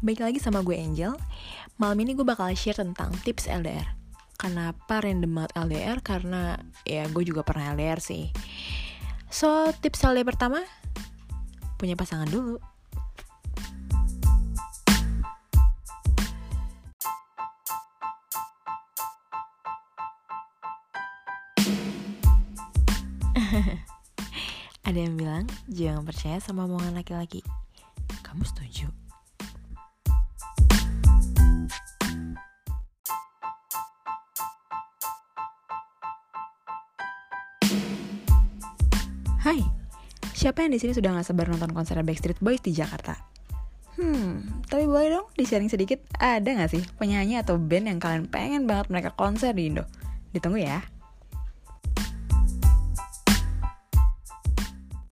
Baik lagi sama gue Angel Malam ini gue bakal share tentang tips LDR Kenapa random banget LDR? Karena ya gue juga pernah LDR sih So tips LDR pertama Punya pasangan dulu Ada yang bilang jangan percaya sama omongan laki-laki. Kamu setuju? Hai, siapa yang di sini sudah nggak sabar nonton konser Backstreet Boys di Jakarta? Hmm, tapi boleh dong di-sharing sedikit, ada nggak sih penyanyi atau band yang kalian pengen banget mereka konser di Indo? Ditunggu ya.